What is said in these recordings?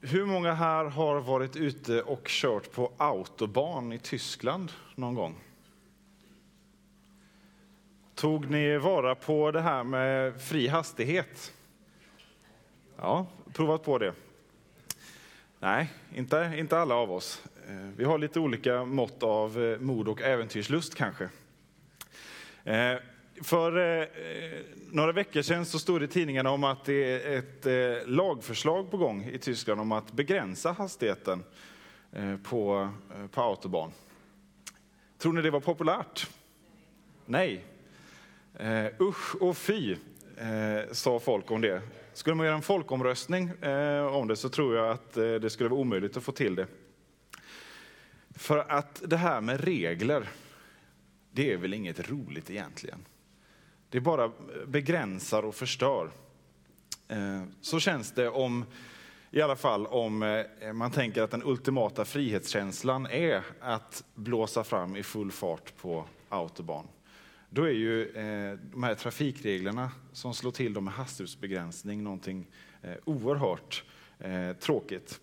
Hur många här har varit ute och kört på autobahn i Tyskland någon gång? Tog ni vara på det här med fri hastighet? Ja, provat på det. Nej, inte, inte alla av oss. Eh, vi har lite olika mått av eh, mod och äventyrslust kanske. Eh, Eh, för några veckor sedan så stod det i tidningarna om att det är ett eh, lagförslag på gång i Tyskland om att begränsa hastigheten eh, på, på autobahn. Tror ni det var populärt? Nej. usch och fy, sa folk om det. Skulle man göra en folkomröstning om det så tror jag att det skulle vara omöjligt att få till det. För att det här med regler, det är väl inget roligt egentligen. Det bara begränsar och förstör. Eh, så känns det om, i alla fall om eh, man tänker att den ultimata frihetskänslan är att blåsa fram i full fart på autobahn. Då är ju eh, de här trafikreglerna som slår till med hastighetsbegränsning någonting oerhört tråkigt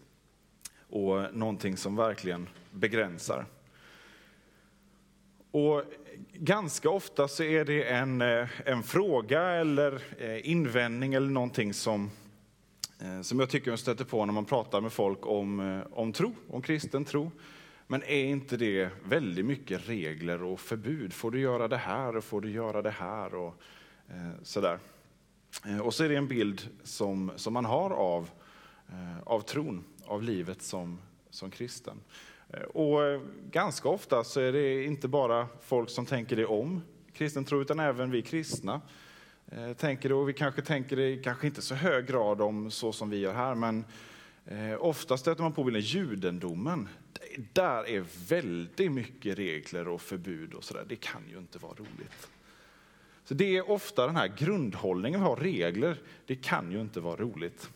och någonting som verkligen begränsar. Och ganska ofta så är det en, eh, en fråga eller eh, invändning eller någonting som, eh, som jag tycker man stöter på när man pratar med folk om, om tro, om kristen tro. Men är inte det väldigt mycket regler och förbud? Får du göra det här och får du göra det här och sådär. Och så är det en bild som, som man har av, av tron, av livet som, som kristen. Eh, och ganska ofta så är det inte bara folk som tänker det om kristen tro, utan även vi kristna eh, tänker det. Och vi kanske tänker det kanske inte så hög grad om så som vi gör här, men eh, ofta stöter man på bilden judendomen. Där är väldigt mycket regler och förbud och sådär. Det kan ju inte vara roligt. Så det är ofta den här grundhållningen vi har, regler, det kan ju inte vara roligt.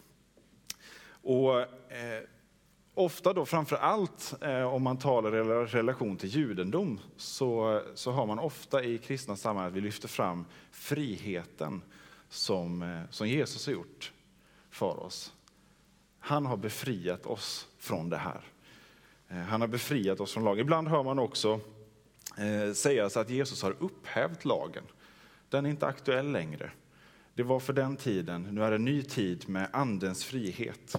Och ofta då framför allt eh, om man talar i relation till judendom så, så har man ofta i kristna sammanhang att vi lyfter fram friheten som, eh, som Jesus har gjort för oss. Han har befriat oss från det här. Eh, han har befriat oss från lagen. Ibland hör man också eh, sägas att Jesus har upphävt lagen. Den är inte aktuell längre. Det var för den tiden, nu är det en ny tid med andens frihet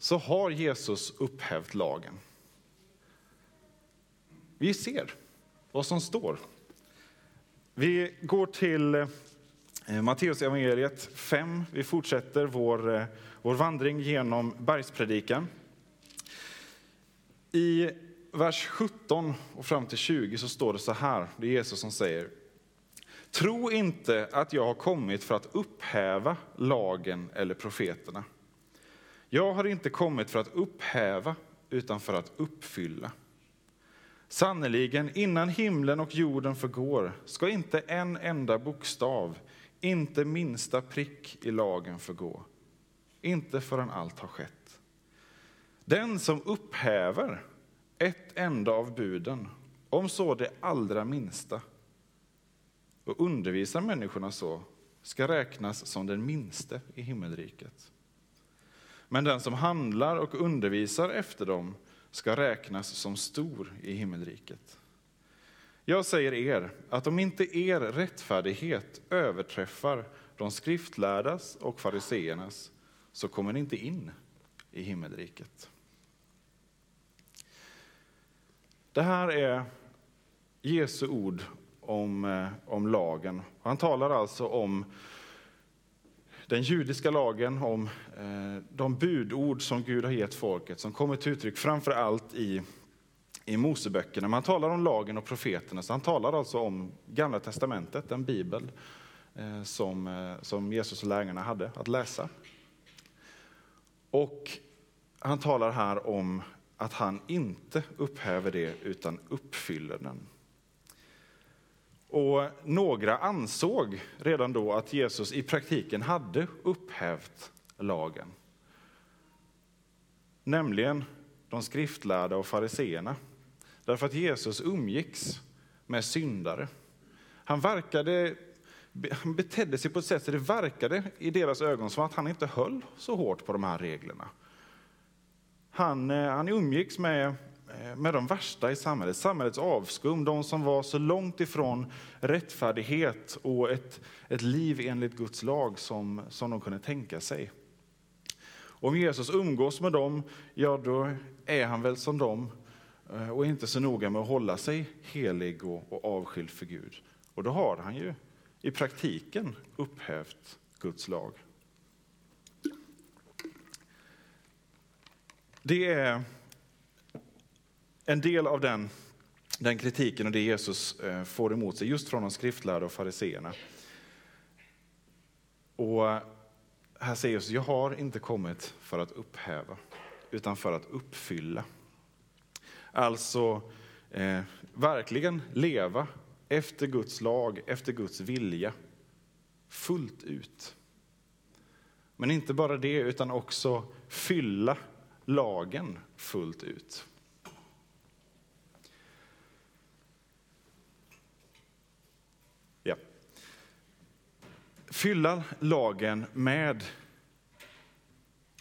så har Jesus upphävt lagen. Vi ser vad som står. Vi går till eh, Matteus evangeliet 5. Vi fortsätter vår, eh, vår vandring genom bergspredikan. I vers 17 och fram till 20 så står det så här, det är Jesus som säger. Tro inte att jag har kommit för att upphäva lagen eller profeterna. Jag har inte kommit för att upphäva, utan för att uppfylla. Sannerligen, innan himlen och jorden förgår ska inte en enda bokstav, inte minsta prick i lagen förgå. Inte förrän allt har skett. Den som upphäver ett enda av buden, om så det allra minsta, och undervisar människorna så, ska räknas som den minste i himmelriket. Men den som handlar och undervisar efter dem ska räknas som stor i himmelriket. Jag säger er att om inte er rättfärdighet överträffar de skriftlärdas och fariseernas så kommer ni inte in i himmelriket. Det här är Jesu ord om, eh, om lagen. Han talar alltså om den judiska lagen, om eh, de budord som Gud har gett folket, som kommer till uttryck framför allt i, i Moseböckerna. Man talar om lagen och profeterna, så han talar alltså om Gamla Testamentet, den bibel eh, som, eh, som Jesus och lärjungarna hade att läsa. Och han talar här om att han inte upphäver det, utan uppfyller den. Och några ansåg redan då att Jesus i praktiken hade upphävt lagen. Nämligen de skriftlärda och fariseerna. Därför att Jesus umgicks med syndare. Han verkade han betedde sig på ett sätt så det verkade i deras ögon som att han inte höll så hårt på de här reglerna. Han, eh, han umgicks med, Eh, med de värsta i samhället, samhällets avskum, de som var så långt ifrån rättfärdighet och ett, ett liv enligt Guds lag som, som de kunde tänka sig. Om Jesus umgås med dem, ja då är han väl som dem eh, och inte så noga med att hålla sig helig och, och avskild för Gud. Och då har han ju i praktiken upphävt Guds lag. Det är en del av den, den kritiken och det Jesus eh, får emot sig just från de skriftlärda och fariseerna. Och här säger Jesus, jag har inte kommit för att upphäva, utan för att uppfylla. Alltså eh, verkligen leva efter Guds lag, efter Guds vilja, fullt ut. Men inte bara det, utan också fylla lagen fullt ut. Fylla lagen med,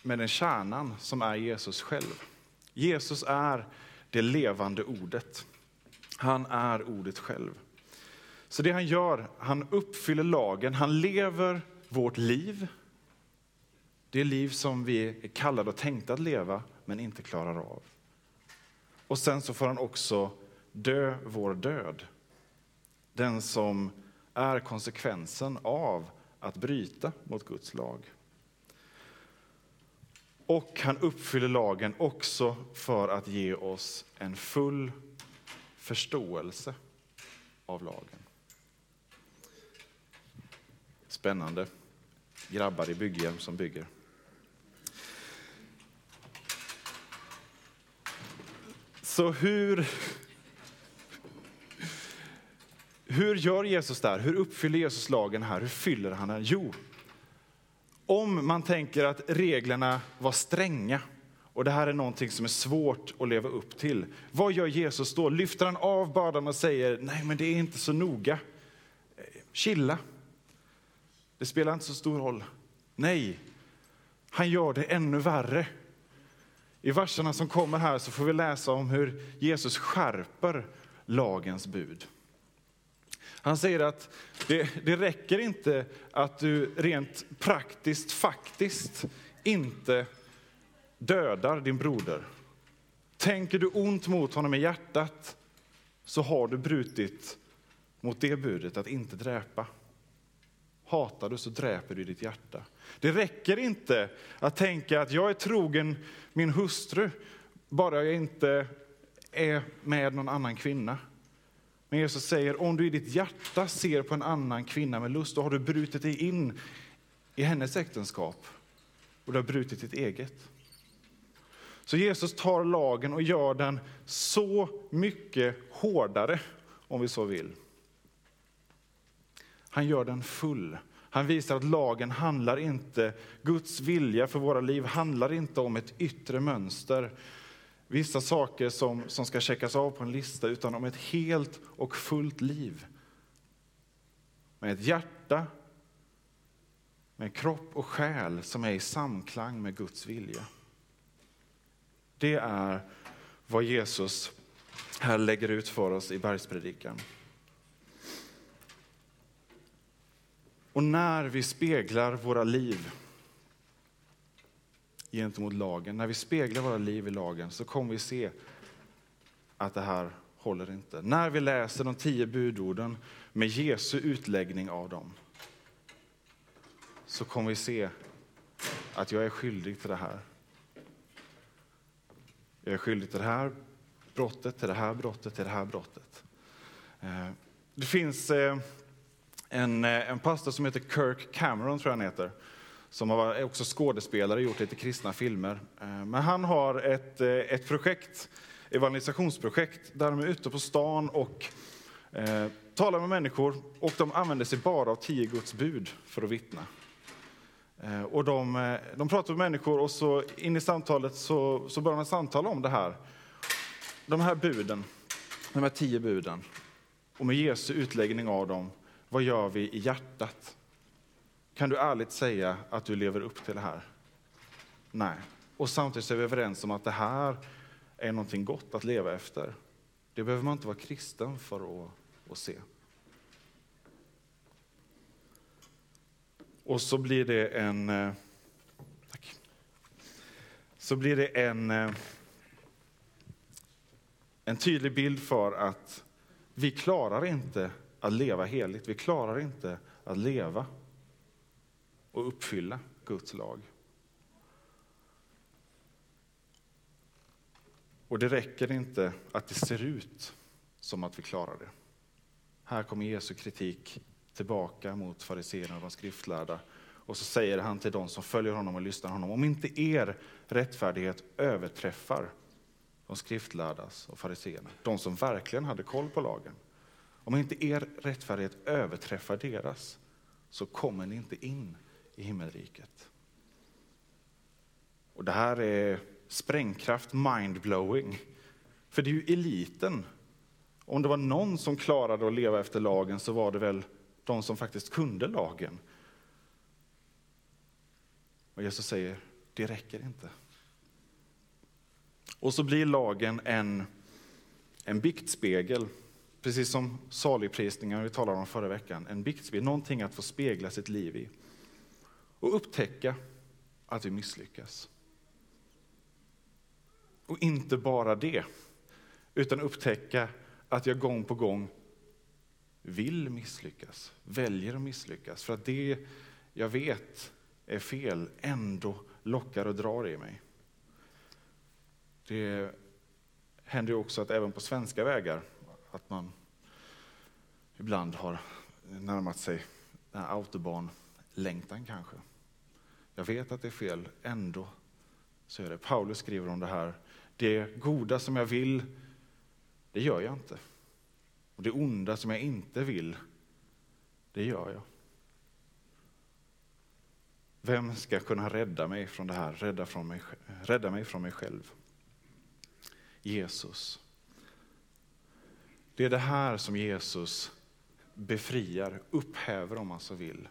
med den kärnan som är Jesus själv. Jesus är det levande ordet. Han är ordet själv. Så det han gör, han uppfyller lagen, han lever vårt liv. Det liv som vi är kallade och tänkta att leva, men inte klarar av. Och sen så får han också dö vår död. Den som är konsekvensen av att bryta mot Guds lag. Och han uppfyller lagen också för att ge oss en full förståelse av lagen. Spännande. Grabbar i bygghjälm som bygger. Så hur, hur gör Jesus där? Hur uppfyller Jesus lagen här? Hur fyller han den? Jo, om man tänker att reglerna var stränga och det här är någonting som är svårt att leva upp till. Vad gör Jesus då? Lyfter han av bördan och säger, nej men det är inte så noga. Chilla, det spelar inte så stor roll. Nej, han gör det ännu värre. I verserna som kommer här så får vi läsa om hur Jesus skärper lagens bud. Han säger att det, det räcker inte att du rent praktiskt, faktiskt inte dödar din broder. Tänker du ont mot honom i hjärtat så har du brutit mot det budet att inte dräpa. Hatar du så dräper du ditt hjärta. Det räcker inte att tänka att jag är trogen min hustru, bara jag inte är med någon annan kvinna. Men Jesus säger, om du i ditt hjärta ser på en annan kvinna med lust, då har du brutit dig in i hennes äktenskap och du har brutit ditt eget. Så Jesus tar lagen och gör den så mycket hårdare, om vi så vill. Han gör den full. Han visar att lagen handlar inte, Guds vilja för våra liv handlar inte om ett yttre mönster, vissa saker som, som ska checkas av på en lista, utan om ett helt och fullt liv. Med ett hjärta, med kropp och själ som är i samklang med Guds vilja. Det är vad Jesus här lägger ut för oss i bergspredikan. Och när vi speglar våra liv gentemot lagen, när vi speglar våra liv i lagen så kommer vi se att det här håller inte. När vi läser de tio budorden med Jesu utläggning av dem så kommer vi se att jag är skyldig till det här. Jag är skyldig till det här brottet, till det här brottet, till det här brottet. Eh, det finns eh, en, eh, en pastor som heter Kirk Cameron, tror jag han heter, som är också skådespelare och gjort lite kristna filmer. Eh, men han har ett, eh, ett projekt, evangelisationsprojekt, där de är ute på stan och eh, talar med människor och de använder sig bara av tio Guds bud för att vittna. Eh, och de, eh, de pratar med människor och så in i samtalet så, så börjar man samtala om det här. De här buden, de här tio buden, och med Jesu utläggning av dem Vad gör vi i hjärtat? Kan du ärligt säga att du lever upp till det här? Nej. Och samtidigt är vi överens om att det här är någonting gott att leva efter. Det behöver man inte vara kristen för att, att se. Och så blir det en... Eh, tack. Så blir det en, eh, en tydlig bild för att vi klarar inte att leva heligt. Vi klarar inte att leva och uppfylla Guds lag. Och det räcker inte att det ser ut som att vi klarar det. Här kommer Jesu kritik tillbaka mot fariséerna och de skriftlärda. Och så säger han till de som följer honom och lyssnar honom, om inte er rättfärdighet överträffar de skriftlärdas och fariséerna, de som verkligen hade koll på lagen. Om inte er rättfärdighet överträffar deras, så kommer ni inte in i himmelriket. Och det här är sprängkraft, mindblowing. För det är ju eliten. Om det var någon som klarade att leva efter lagen så var det väl de som faktiskt kunde lagen. Och Jesus säger, det räcker inte. Och så blir lagen en, en biktspegel, precis som saligprisningen vi talade om förra veckan. En biktspegel, någonting att få spegla sitt liv i. Och upptäcka att vi misslyckas. Och inte bara det, utan upptäcka att jag gång på gång vill misslyckas, väljer att misslyckas. För att det jag vet är fel ändå lockar och drar i mig. Det händer också att även på svenska vägar, att man ibland har närmat sig den här autobanlängtan kanske. Jag vet att det är fel, ändå så är det. Paulus skriver om det här. Det goda som jag vill, det gör jag inte. Och det onda som jag inte vill, det gör jag. Vem ska kunna rädda mig från det här, rädda, från mig, rädda mig från mig själv? Jesus. Det är det här som Jesus befriar, upphäver om man så vill.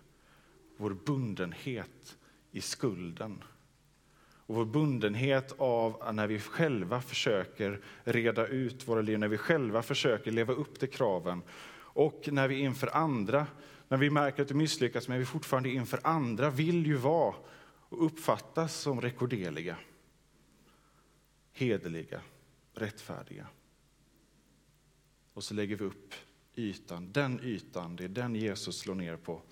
Vår bundenhet i skulden. Och vår bundenhet av när vi själva försöker reda ut våra liv, när vi själva försöker leva upp till kraven. Och när vi inför andra, när vi märker att vi misslyckas, men vi fortfarande inför andra vill ju vara och uppfattas som rekorderliga, hederliga, rättfärdiga. Och så lägger vi upp ytan, den ytan, det är den Jesus slår ner på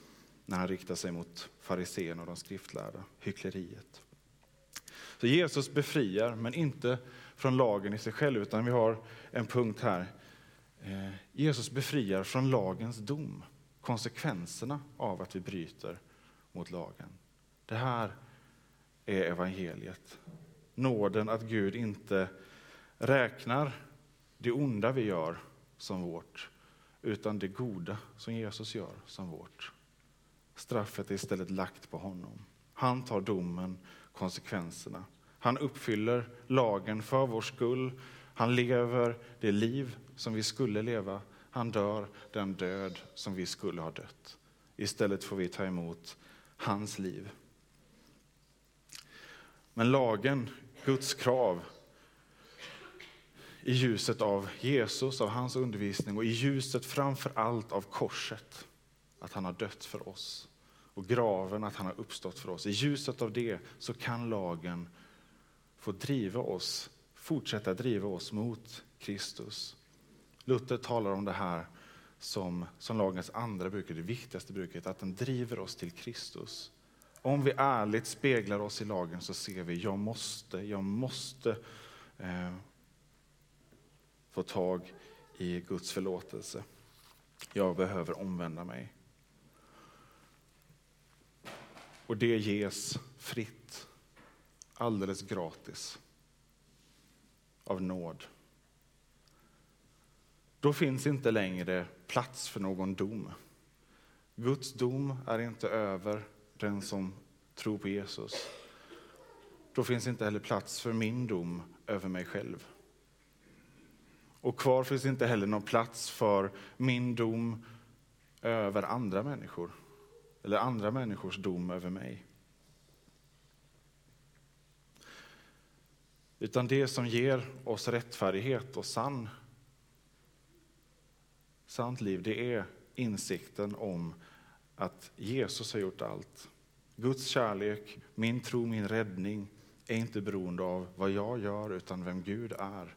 när han riktar sig mot fariséerna och de skriftlärda, hyckleriet. Så Jesus befriar, men inte från lagen i sig själv, utan vi har en punkt här. Eh, Jesus befriar från lagens dom, konsekvenserna av att vi bryter mot lagen. Det här är evangeliet. Nåden att Gud inte räknar det onda vi gör som vårt, utan det goda som Jesus gör som vårt. Straffet är istället lagt på honom. Han tar domen, konsekvenserna. Han uppfyller lagen för vår skull. Han lever det liv som vi skulle leva. Han dör den död som vi skulle ha dött. Istället får vi ta emot hans liv. Men lagen, Guds krav, i ljuset av Jesus, av hans undervisning och i ljuset framför allt av korset, att han har dött för oss och graven, att han har uppstått för oss. I ljuset av det så kan lagen få driva oss, fortsätta driva oss mot Kristus. Luther talar om det här som, som lagens andra bruk, det viktigaste bruket, att den driver oss till Kristus. Om vi ärligt speglar oss i lagen så ser vi, jag måste, jag måste eh, få tag i Guds förlåtelse. Jag behöver omvända mig. Och det ges fritt, alldeles gratis, av nåd. Då finns inte längre plats för någon dom. Guds dom är inte över den som tror på Jesus. Då finns inte heller plats för min dom över mig själv. Och kvar finns inte heller någon plats för min dom över andra människor eller andra människors dom över mig. Utan det som ger oss rättfärdighet och sann, sant liv, det är insikten om att Jesus har gjort allt. Guds kärlek, min tro, min räddning är inte beroende av vad jag gör utan vem Gud är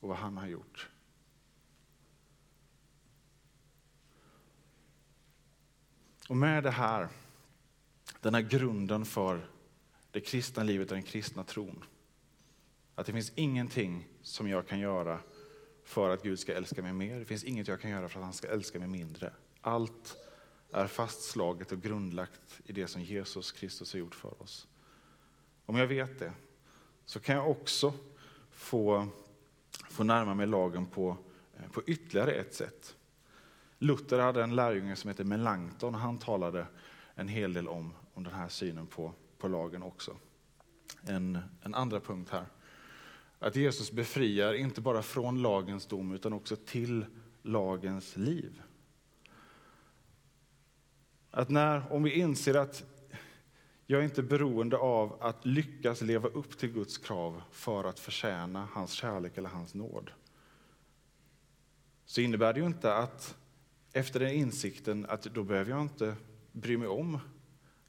och vad han har gjort. Och med det här, den här grunden för det kristna livet och den kristna tron, att det finns ingenting som jag kan göra för att Gud ska älska mig mer. Det finns inget jag kan göra för att han ska älska mig mindre. Allt är fastslaget och grundlagt i det som Jesus Kristus har gjort för oss. Om jag vet det så kan jag också få, få närma mig lagen på, eh, på ytterligare ett sätt. Luther hade en lärjunge som hette Melanchthon och han talade en hel del om, om den här synen på, på lagen också. En, en andra punkt här. Att Jesus befriar inte bara från lagens dom utan också till lagens liv. Att när, om vi inser att jag är inte beroende av att lyckas leva upp till Guds krav för att förtjäna hans kärlek eller hans nåd. Så innebär det ju inte att efter den insikten att då behöver jag inte bry mig om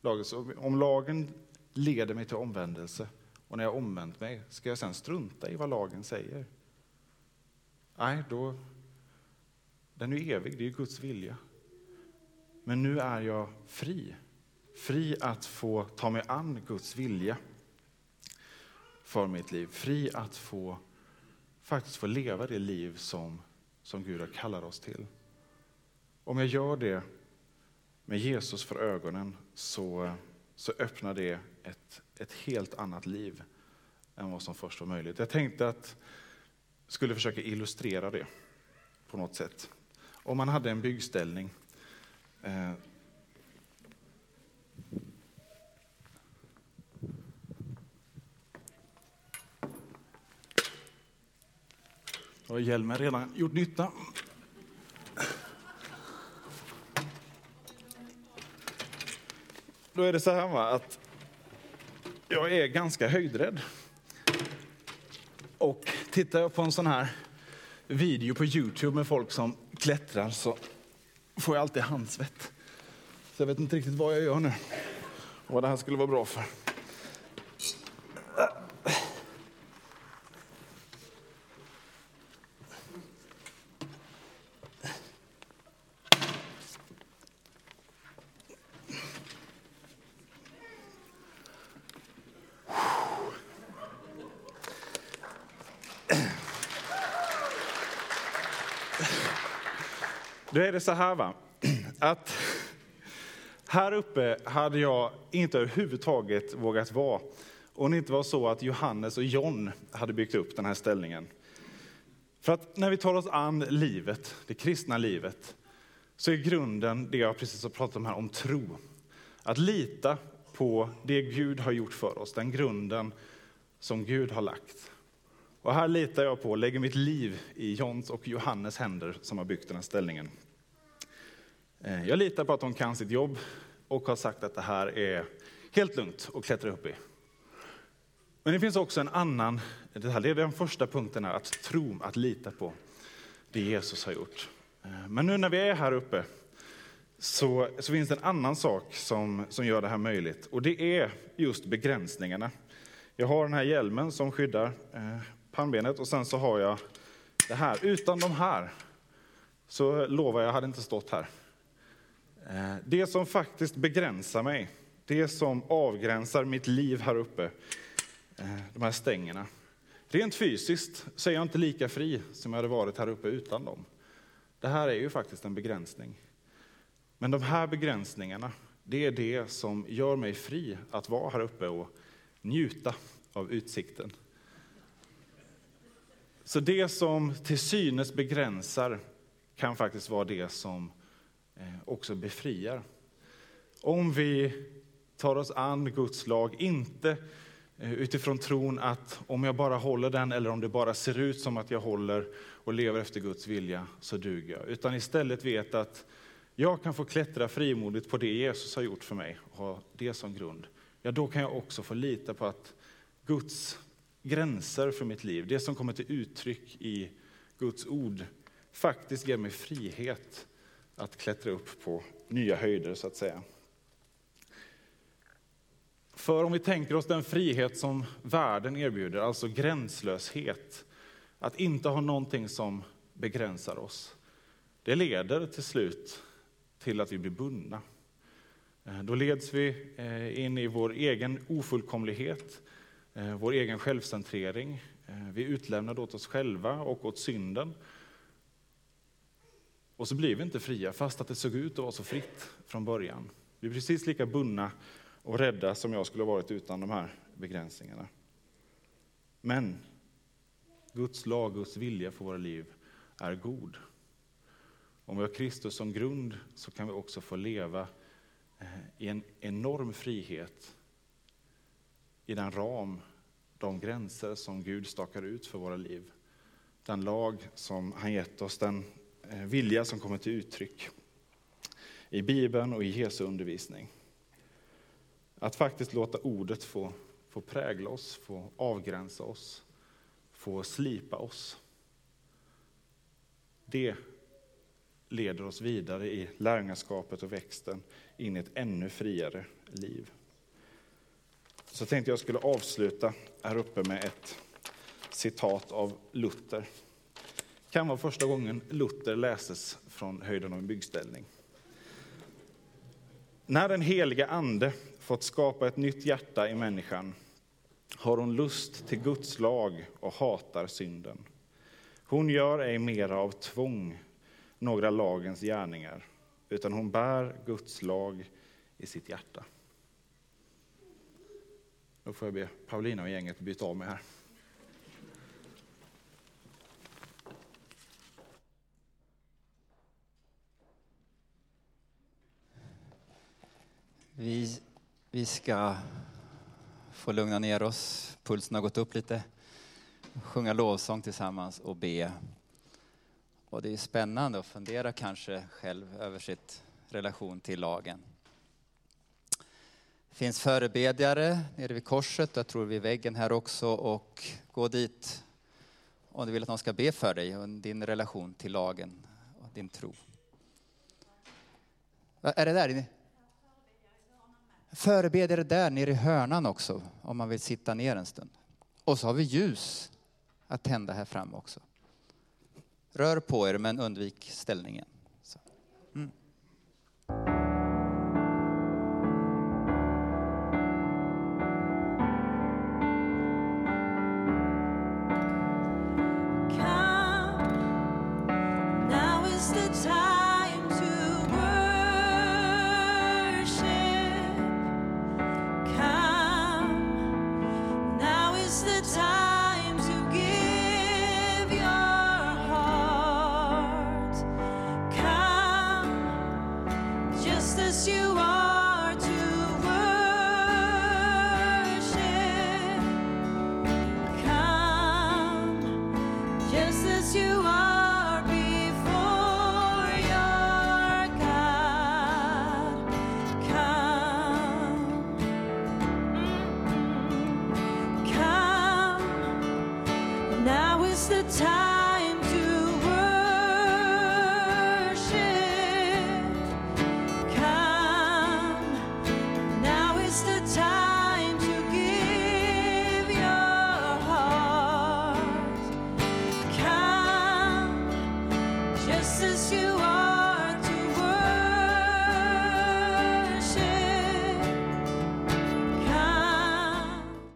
lagen. Så om lagen leder mig till omvändelse och när jag omvänt mig, ska jag sen strunta i vad lagen säger? Nej, då, den är evig, det är Guds vilja. Men nu är jag fri. Fri att få ta mig an Guds vilja för mitt liv. Fri att få faktiskt få leva det liv som, som Gud har kallat oss till. Om jag gör det med Jesus för ögonen så, så öppnar det ett, ett helt annat liv än vad som först var möjligt. Jag tänkte att jag skulle försöka illustrera det på något sätt. Om man hade en byggställning eh, har hjälmen redan gjort nytta. Då är det så här va, att jag är ganska höjdrädd. Och tittar jag på en sån här video på Youtube med folk som klättrar så får jag alltid handsvett. Så jag vet inte riktigt vad jag gör nu och vad det här skulle vara bra för. Är det så här va, att här uppe hade jag inte överhuvudtaget vågat vara om det inte var så att Johannes och John hade byggt upp den här ställningen. För att när vi tar oss an livet, det kristna livet, så är grunden det jag precis har pratat om här, om tro. Att lita på det Gud har gjort för oss, den grunden som Gud har lagt. Och här litar jag på, lägger mitt liv i Johns och Johannes händer som har byggt den här ställningen. Eh, jag litar på att hon kan sitt jobb och har sagt att det här är helt lugnt att klättra upp i. Men det finns också en annan det Det är den första punkten, här, att tro, att lita på det Jesus har gjort. Eh, men nu när vi är här uppe så, så finns det en annan sak som, som gör det här möjligt. Och det är just begränsningarna. Jag har den här hjälmen som skyddar eh, pannbenet och sen så har jag det här. Utan de här så lovar jag, jag hade inte stått här. Eh, det som faktiskt begränsar mig, det som avgränsar mitt liv här uppe, eh, de här stängerna. Rent fysiskt så är jag inte lika fri som jag hade varit här uppe utan dem. Det här är ju faktiskt en begränsning. Men de här begränsningarna, det är det som gör mig fri att vara här uppe och njuta av utsikten. Så det som till synes begränsar kan faktiskt vara det som Eh, också befriar. Om vi tar oss an Guds lag, inte eh, utifrån tron att om jag bara håller den eller om det bara ser ut som att jag håller och lever efter Guds vilja så duger jag. Utan istället vet att jag kan få klättra frimodigt på det Jesus har gjort för mig och ha det som grund, ja då kan jag också få lita på att Guds gränser för mitt liv, det som kommer till uttryck i Guds ord, faktiskt ger mig frihet att klättra upp på nya höjder så att säga. För om vi tänker oss den frihet som världen erbjuder, alltså gränslöshet, att inte ha någonting som begränsar oss, det leder till slut till att vi blir bundna. Eh, då leds vi eh, in i vår egen ofullkomlighet, eh, vår egen självcentrering. Vi är utlämnade åt oss själva och åt synden. Och så blir vi inte fria, fast att det såg ut att vara så fritt från början. Vi är precis lika bundna och rädda som jag skulle ha varit utan de här begränsningarna. Men Guds lag, Guds vilja för våra liv är god. Om vi har Kristus som grund så kan vi också få leva eh, i en enorm frihet i den ram, de gränser som Gud stakar ut för våra liv. Den lag som han gett oss, den Eh, vilja som kommer till uttryck i Bibeln och i Jesu undervisning. Att faktiskt låta ordet få, få prägla oss, få avgränsa oss, få slipa oss. Det leder oss vidare i lärjungaskapet och växten in i ett ännu friare liv. Så tänkte jag skulle avsluta här uppe med ett citat av Luther. Det kan vara första gången Luther läses från höjden av en byggställning. När den heliga ande fått skapa ett nytt hjärta i människan har hon lust till Guds lag och hatar synden. Hon gör ej mera av tvång några lagens gärningar, utan hon bär Guds lag i sitt hjärta. Då får jag be Paulina och gänget byta av mig här. Vi, vi ska få lugna ner oss, pulsen har gått upp lite, sjunga lovsång tillsammans och be och det är spännande att fundera kanske själv över sitt relation till lagen. Det finns förebedjare nere vid korset, jag tror vid väggen här också, och gå dit om du vill att någon ska be för dig och din relation till lagen och din tro. Är det där? Förebedjare där nere i hörnan också, om man vill sitta ner en stund. Och så har vi ljus att tända här framme också. Rör på er men undvik ställningen.